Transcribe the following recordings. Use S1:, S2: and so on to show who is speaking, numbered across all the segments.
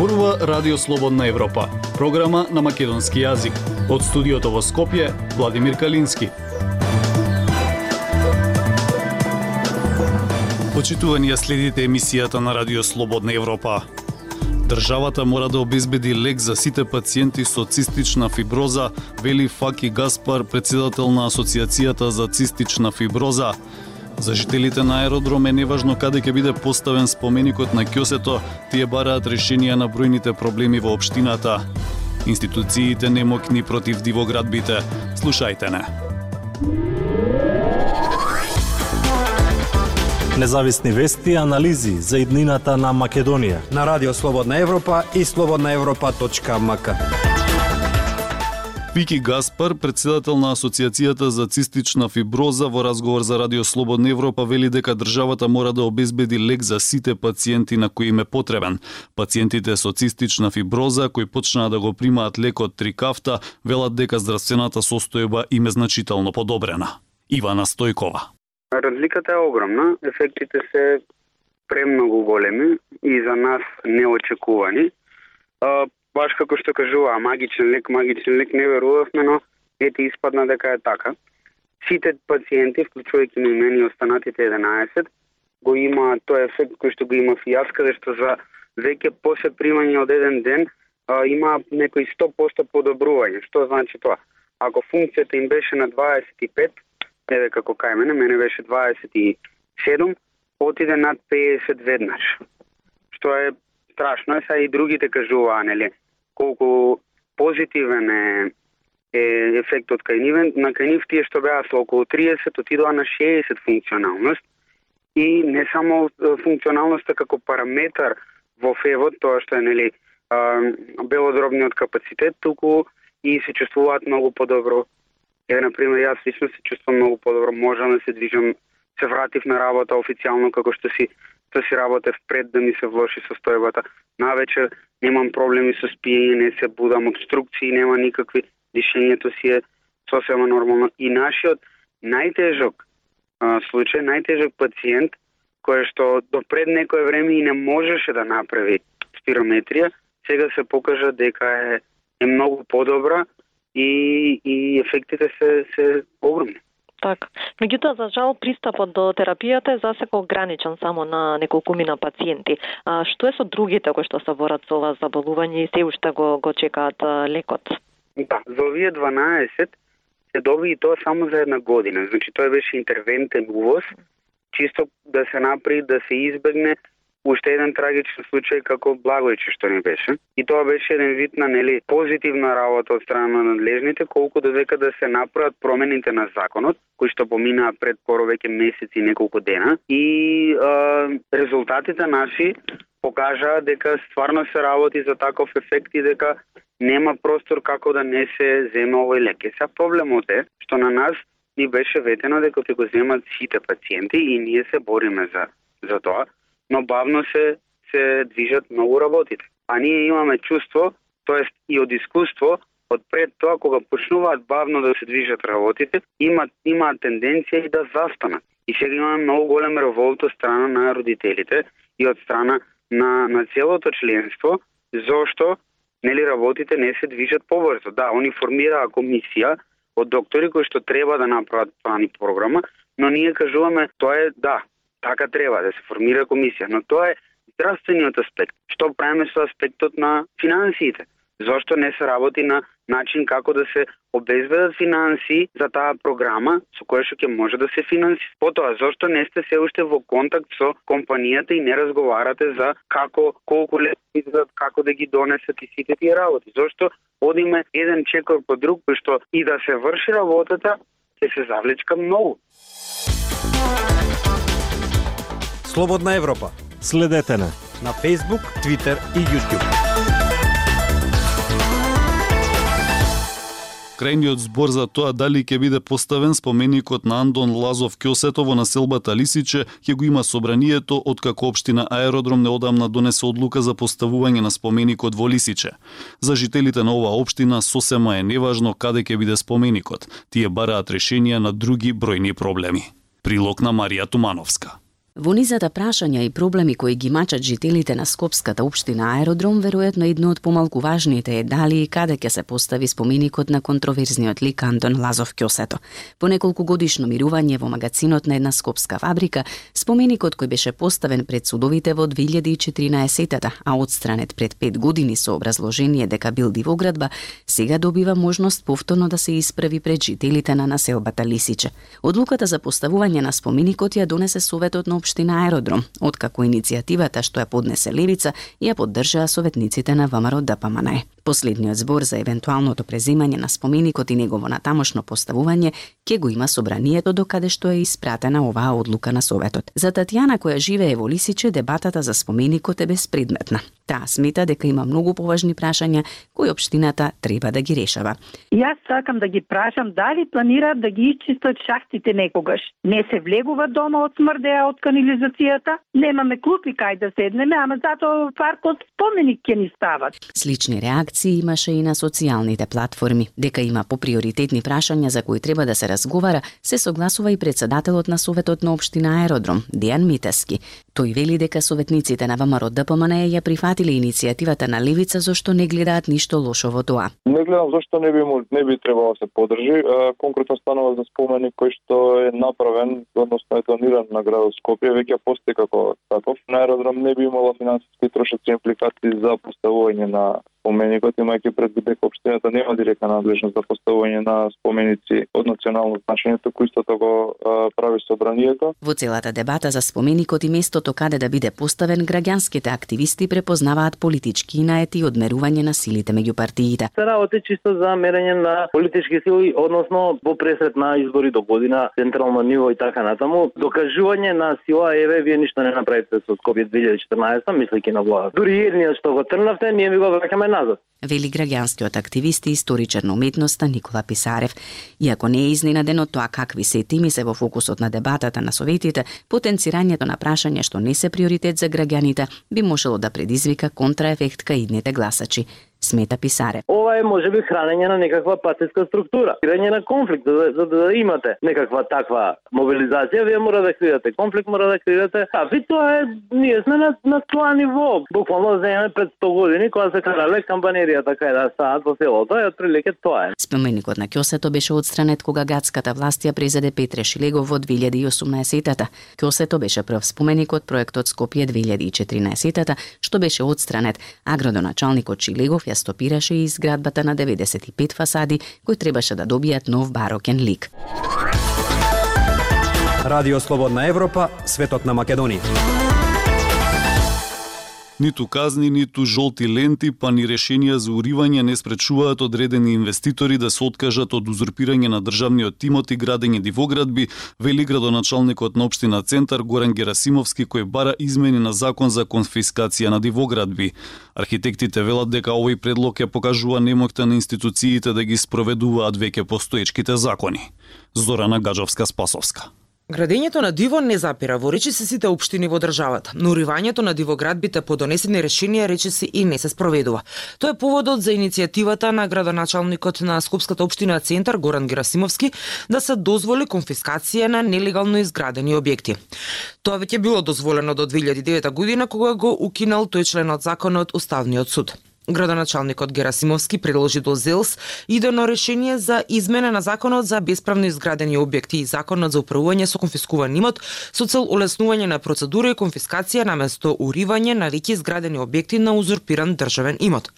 S1: зборува Радио Слободна Европа, програма на македонски јазик. Од студиото во Скопје, Владимир Калински. Почитувани ја следите емисијата на Радио Слободна Европа. Државата мора да обезбеди лек за сите пациенти со цистична фиброза, вели Факи Гаспар, председател на Асоциацијата за цистична фиброза. За жителите на аеродром е неважно каде ќе биде поставен споменикот на Кјосето, тие бараат решенија на бројните проблеми во општината. Институциите немокни против дивоградбите. Слушајте не.
S2: Независни вести и анализи за иднината на Македонија.
S3: На Радио Слободна Европа и слободнаевропа.мк.
S1: Вики Гаспар, председател на Асоциацијата за цистична фиброза во разговор за Радио Слободна Европа вели дека државата мора да обезбеди лек за сите пациенти на кои им е потребен. Пациентите со цистична фиброза кои почнаа да го примаат лекот Трикафта велат дека здравствената состојба им е значително подобрена. Ивана Стојкова.
S4: Разликата е огромна, ефектите се премногу големи и за нас неочекувани. Баш како што кажува, магичен лек, магичен лек не верувавме, но ете испадна дека е така. Сите пациенти, вклучувајќи и мене и останатите 11, го има тој ефект кој што го има фијаска, јас, што за веќе после примање од еден ден а, има некои 100% подобрување. Што значи тоа? Ако функцијата им беше на 25, еве како кај мене, мене беше 27, отиде над 50 веднаш. Што е страшно, е, са и другите кажуваа, нели, колку позитивен е, е ефектот кај нивен, на кај нив тие што беа со околу 30 отидоа на 60 функционалност. И не само функционалноста како параметар во февот, тоа што е нели белодробниот капацитет, туку и се чувствуваат многу подобро. Еве, например, јас лично се чувствувам многу подобро, можам да се движам, се вратив на работа официјално како што си да си работев пред да ми се влоши состојбата. Навечер немам проблеми со спиење, не се будам обструкции, нема никакви, дишењето си е сосема нормално. И нашиот најтежок а, случај, најтежок пациент, кој што до пред некое време и не можеше да направи спирометрија, сега се покажа дека е, е многу подобра и, и ефектите се, се огромни.
S5: Така. Меѓутоа, за жал, пристапот до терапијата е засеко ограничен само на неколкумина пациенти. А што е со другите кои што се борат со ова заболување и се уште го, го чекаат лекот?
S4: Да, за овие 12 се доби и тоа само за една година. Значи, тоа беше интервентен увоз, чисто да се направи, да се избегне уште еден трагичен случај како Благојче што не беше. И тоа беше еден вид на нели позитивна работа од страна на надлежните, колку додека да се направат промените на законот, кои што поминаа пред поровеќе месеци и неколку дена. И е, резултатите наши покажаа дека стварно се работи за таков ефект и дека нема простор како да не се зема овој лек. Сега проблемот е што на нас ни беше ветено дека ќе го земат сите пациенти и ние се бориме за за тоа но бавно се се движат многу работите. А ние имаме чувство, тоест и од искуство, од пред тоа кога почнуваат бавно да се движат работите, имаат имаат тенденција и да застанат. И сега имаме многу голем револт од страна на родителите и од страна на на целото членство, зошто нели работите не се движат побрзо. Да, они формираа комисија од доктори кои што треба да направат план и програма, но ние кажуваме тоа е да, Така треба да се формира комисија, но тоа е здравствениот аспект. Што правиме со аспектот на финансиите? Зошто не се работи на начин како да се обезбедат финанси за таа програма со која што ќе може да се финанси. Потоа, зошто не сте се уште во контакт со компанијата и не разговарате за како, колку изглед, како да ги донесат и сите тие работи? Зошто одиме еден чекор по друг, кој што и да се врши работата, ќе се завлечка многу.
S3: Слободна Европа.
S2: Следете на
S3: на Facebook, Twitter и YouTube.
S1: Крајниот збор за тоа дали ќе биде поставен споменикот на Андон Лазов Кјосето во населбата Лисиче ќе го има собранието откако општина Аеродром неодамна донесе одлука за поставување на споменикот во Лисиче. За жителите на оваа општина сосема е неважно каде ќе биде споменикот. Тие бараат решенија на други бројни проблеми. Прилог на Марија Тумановска.
S6: Во низата прашања и проблеми кои ги мачат жителите на Скопската општина Аеродром, веројатно едно од помалку важните е дали и каде ќе се постави споменикот на контроверзниот лик Антон Лазов Кјосето. По неколку годишно мирување во магазинот на една скопска фабрика, споменикот кој беше поставен пред судовите во 2014 а одстранет пред 5 години со образложение дека бил дивоградба, сега добива можност повторно да се исправи пред жителите на населбата Лисиче. Одлуката за поставување на споменикот ја донесе Советот на Општина Аеродром, откако иницијативата што ја поднесе Левица ја поддржаа советниците на ВМРО ДПМН. Последниот збор за евентуалното преземање на споменикот и негово натамошно поставување ќе го има собранието до каде што е испратена оваа одлука на Советот. За Татјана која живее во Лисиче, дебатата за споменикот е безпредметна. Таа смета дека има многу поважни прашања кои општината треба да ги решава.
S7: Јас сакам да ги прашам дали планираат да ги исчистат шахтите некогаш. Не се влегува дома од смрдеа од канализацијата, немаме клупи кај да седнеме, ама затоа паркот споменик ќе ни стават.
S6: Слични реакции имаше и на социјалните платформи. Дека има поприоритетни прашања за кои треба да се разговара, се согласува и председателот на Советот на општина Аеродром, Дијан Митески. Тој вели дека советниците на ВМРО ДПМН ја прифатиле иницијативата на Левица зашто не гледаат ништо лошо во тоа.
S8: Не гледам зашто не би не би требало да се подржи. Конкретно станува за споменик кој што е направен, односно е тониран на градот Скопје, веќе постои како таков. На аеродром не би имало финансиски трошоци импликации за поставување на споменикот, имајќи пред дека општината нема директна надлежност за поставување на споменици од национално значење, туку исто го прави собранието.
S6: Во целата дебата за споменикот и местото каде да биде поставен, граѓанските активисти препознаваат политички наети и одмерување на силите меѓу партиите.
S9: Се работи чисто за мерење на политички сили, односно во пресрет на избори до година, централно ниво и така натаму. Докажување на сила, еве, вие ништо не направите со Скопје 2014, мислејќи на влада. Дури едниот што го трнавте, ние ви го враќаме назад.
S6: Вели граѓанскиот активист и историчар на уметноста Никола Писарев. Иако не е изненаден од тоа какви се теми се во фокусот на дебатата на советите, потенцирањето на прашања што не се приоритет за граѓаните би можело да предизвика контраефект кај идните гласачи смета Писаре.
S9: Ова е можеби хранење на некаква патетска структура, хранење на конфликт, за, да, за да имате некаква таква мобилизација, вие мора да креирате конфликт, мора да креирате. А ви тоа е ние сме на, на тоа ниво. Буквално земеме 500 години кога се карале кампанеријата кај да стаат во селото, и отприлике тоа е.
S6: Споменикот на Кјосето беше одстранет кога градската власт ја презеде Петре Шилегов во 2018-та. Кјосето беше прв споменик од проектот Скопје 2014-та, што беше одстранет, а градоначалникот Шилегов ја стопираше и изградбата на 95 фасади кои требаше да добијат нов барокен лик.
S3: Радио Слободна Европа, светот на Македонија.
S1: Ниту казни, ниту жолти ленти, па ни решенија за уривање не спречуваат одредени инвеститори да се откажат од узурпирање на државниот тимот и градење дивоградби, вели градоначалникот на општина Центар Горан Герасимовски кој бара измени на закон за конфискација на дивоградби. Архитектите велат дека овој предлог ја покажува немоќта на институциите да ги спроведуваат веќе постоечките закони. Зорана Гаджовска Спасовска.
S10: Градењето на диво не запира во речи се сите општини во државата, но уривањето на дивоградбите по донесени решенија речиси се и не се спроведува. Тоа е поводот за иницијативата на градоначалникот на Скопската општина Центар Горан Герасимовски да се дозволи конфискација на нелегално изградени објекти. Тоа веќе било дозволено до 2009 година кога го укинал тој член од законот Уставниот суд. Градоначалникот Герасимовски предложи до ЗЕЛС идено решение за измена на законот за бесправно изградени објекти и законот за управување со конфискуван имот со цел олеснување на процедура и конфискација на место уривање на веќе изградени објекти на узурпиран државен имот.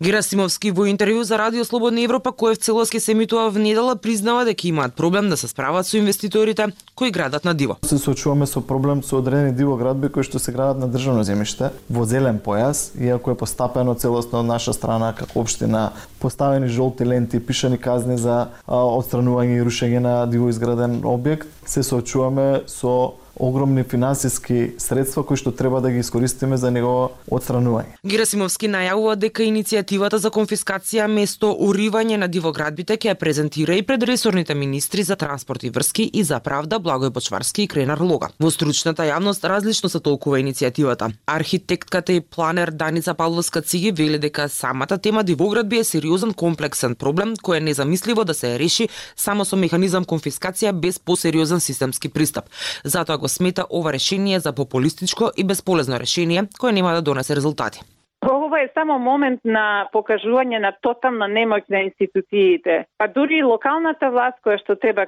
S10: Герасимовски во интервју за Радио Слободна Европа кој в целоски се емитува в недела признава дека имаат проблем да се справат со инвеститорите кои градат на диво.
S11: Се соочуваме со проблем со одредени диво градби кои што се градат на државно земјиште во зелен појас, иако е постапено целосно односно од наша страна како општина поставени жолти ленти, пишани казни за одстранување и рушење на диво изграден објект, се соочуваме со огромни финансиски средства кои што треба да ги искористиме за негово отстранување.
S10: Герасимовски најавува дека иницијативата за конфискација место уривање на дивоградбите ќе ја презентира и пред ресорните министри за транспорт и врски и за правда Благој Бочварски и Кренар Лога. Во стручната јавност различно се толкува иницијативата. Архитектката и планер Даница Павловска Циги вели дека самата тема дивоградби е сериозен комплексен проблем кој е незамисливо да се реши само со механизам конфискација без посериозен системски пристап. Затоа го смета ова решение за популистичко и безполезно решение кое нема да донесе резултати.
S12: Ова е само момент на покажување на тотална немоќ на институциите. Па дури и локалната власт која што треба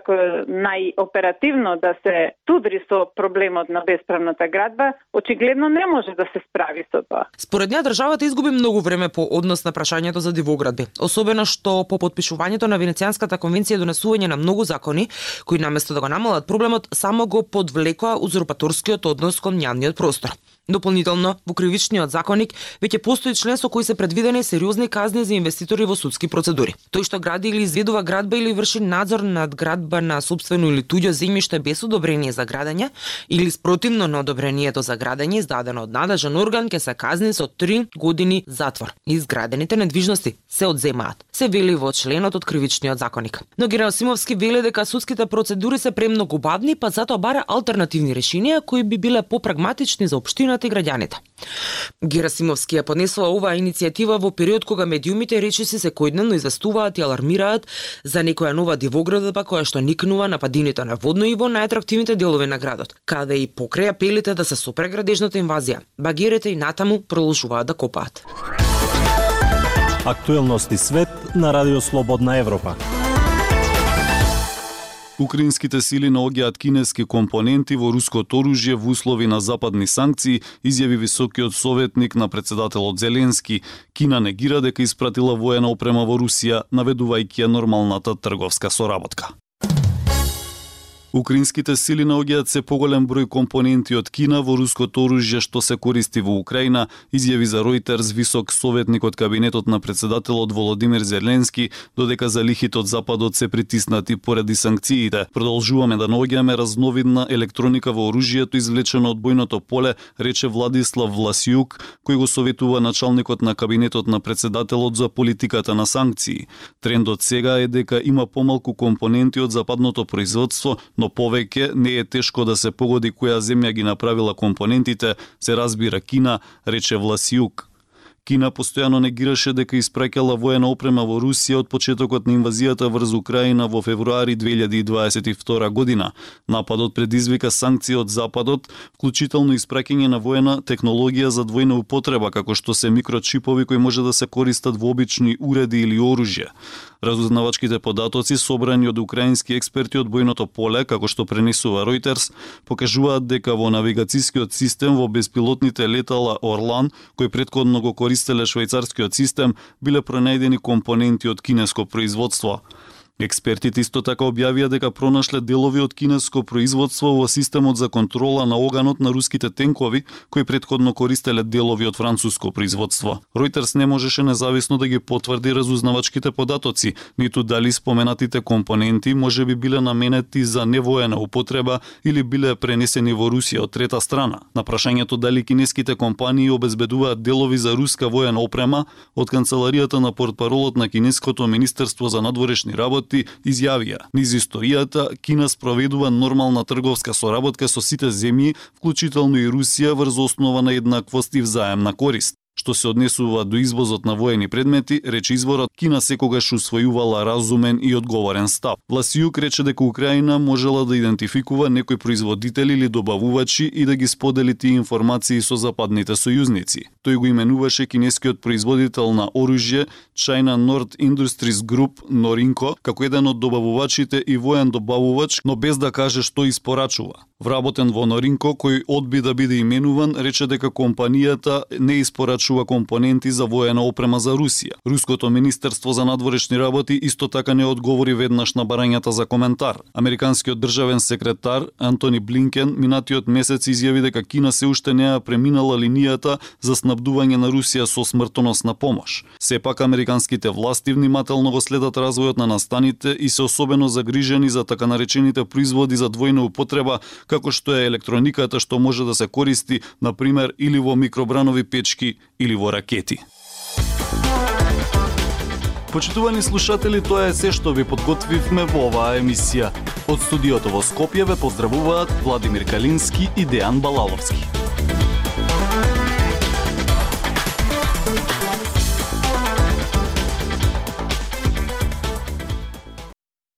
S12: најоперативно да се тудри со проблемот на бесправната градба, очигледно не може да се справи со тоа.
S10: Според неа државата изгуби многу време по однос на прашањето за дивоградби, особено што по подпишувањето на Венецијанската конвенција донесување на многу закони кои наместо да го намалат проблемот само го подвлекоа узурпаторскиот однос кон јавниот простор. Дополнително, во кривичниот законник веќе постои член со кој се предвидени сериозни казни за инвеститори во судски процедури. Тој што гради или изведува градба или врши надзор над градба на собствено или туѓо земјиште без одобрение за градење или спротивно на одобрението за градење издадено од надлежен орган ќе се казни со 3 години затвор. Изградените недвижности се одземаат. Се вели во членот од кривичниот законник. Но Герасимовски вели дека судските процедури се премногу бавни, па затоа бара алтернативни решенија кои би биле попрагматични за општина општината и граѓаните. Герасимовски ја поднесува оваа иницијатива во период кога медиумите речиси секојдневно изастуваат и алармираат за некоја нова дивоградба која што никнува на падините на водно и во најатрактивните делови на градот, каде и покрај апелите да се сопре градежната инвазија, багерите и натаму продолжуваат да копаат.
S2: Актуелности свет на Радио Слободна Европа.
S1: Украинските сили наоѓаат кинески компоненти во руското оружје во услови на западни санкции, изјави високиот советник на председателот Зеленски. Кина негира дека испратила воена опрема во Русија, наведувајќи ја нормалната трговска соработка. Украинските сили наоѓаат се поголем број компоненти од Кина во руското оружје што се користи во Украина, изјави за Reuters висок советник од кабинетот на председателот Володимир Зеленски, додека за лихите од Западот се притиснати поради санкциите. Продолжуваме да наоѓаме разновидна електроника во оружјето извлечено од бојното поле, рече Владислав Власиук, кој го советува началникот на кабинетот на председателот за политиката на санкции. Трендот сега е дека има помалку компоненти од западното производство, но повеќе не е тешко да се погоди која земја ги направила компонентите, се разбира Кина, рече Власиук. Кина постојано негираше дека испраќала воена опрема во Русија од почетокот на инвазијата врз Украина во февруари 2022 година. Нападот предизвика санкции од Западот, вклучително испраќање на воена технологија за двојна употреба, како што се микрочипови кои може да се користат во обични уреди или оружје. Разузнавачките податоци собрани од украински експерти од бојното поле, како што пренесува Reuters, покажуваат дека во навигацијскиот систем во беспилотните летала Орлан, кој предходно го користеле швајцарскиот систем, биле пронајдени компоненти од кинеско производство. Експертите исто така објавија дека пронашле делови од кинеско производство во системот за контрола на оганот на руските тенкови, кои предходно користеле делови од француско производство. Reuters не можеше независно да ги потврди разузнавачките податоци, ниту дали споменатите компоненти може би биле наменети за невоена употреба или биле пренесени во Русија од трета страна. На прашањето дали кинеските компании обезбедуваат делови за руска воена опрема, од канцеларијата на портпаролот на кинеското министерство за надворешни работи работи изјавија. Низ историјата, Кина спроведува нормална трговска соработка со сите земји, вклучително и Русија врз основа на еднаквост и взаемна корист. Што се однесува до извозот на воени предмети, рече изворот, Кина секогаш усвојувала разумен и одговорен став. Власијук рече дека Украина можела да идентификува некои производители или добавувачи и да ги сподели тие информации со западните сојузници. Тој го именуваше кинескиот производител на оружје China Nord Industries Group Norinco, како еден од добавувачите и воен добавувач, но без да каже што испорачува. Вработен во Норинко, кој одби да биде именуван, рече дека компанијата не испорачува компоненти за воена опрема за Русија. Руското министерство за надворешни работи исто така не одговори веднаш на барањата за коментар. Американскиот државен секретар Антони Блинкен минатиот месец изјави дека Кина се уште не ја преминала линијата за снабдување на Русија со смртоносна помош. Сепак американските власти внимателно го следат развојот на настаните и се особено загрижени за така наречените производи за двојна употреба како што е електрониката што може да се користи, на пример, или во микробранови печки или во ракети. Почитувани слушатели, тоа е се што ви подготвивме во оваа емисија. Од студиото во Скопје ве поздравуваат Владимир Калински и Дејан Балаловски.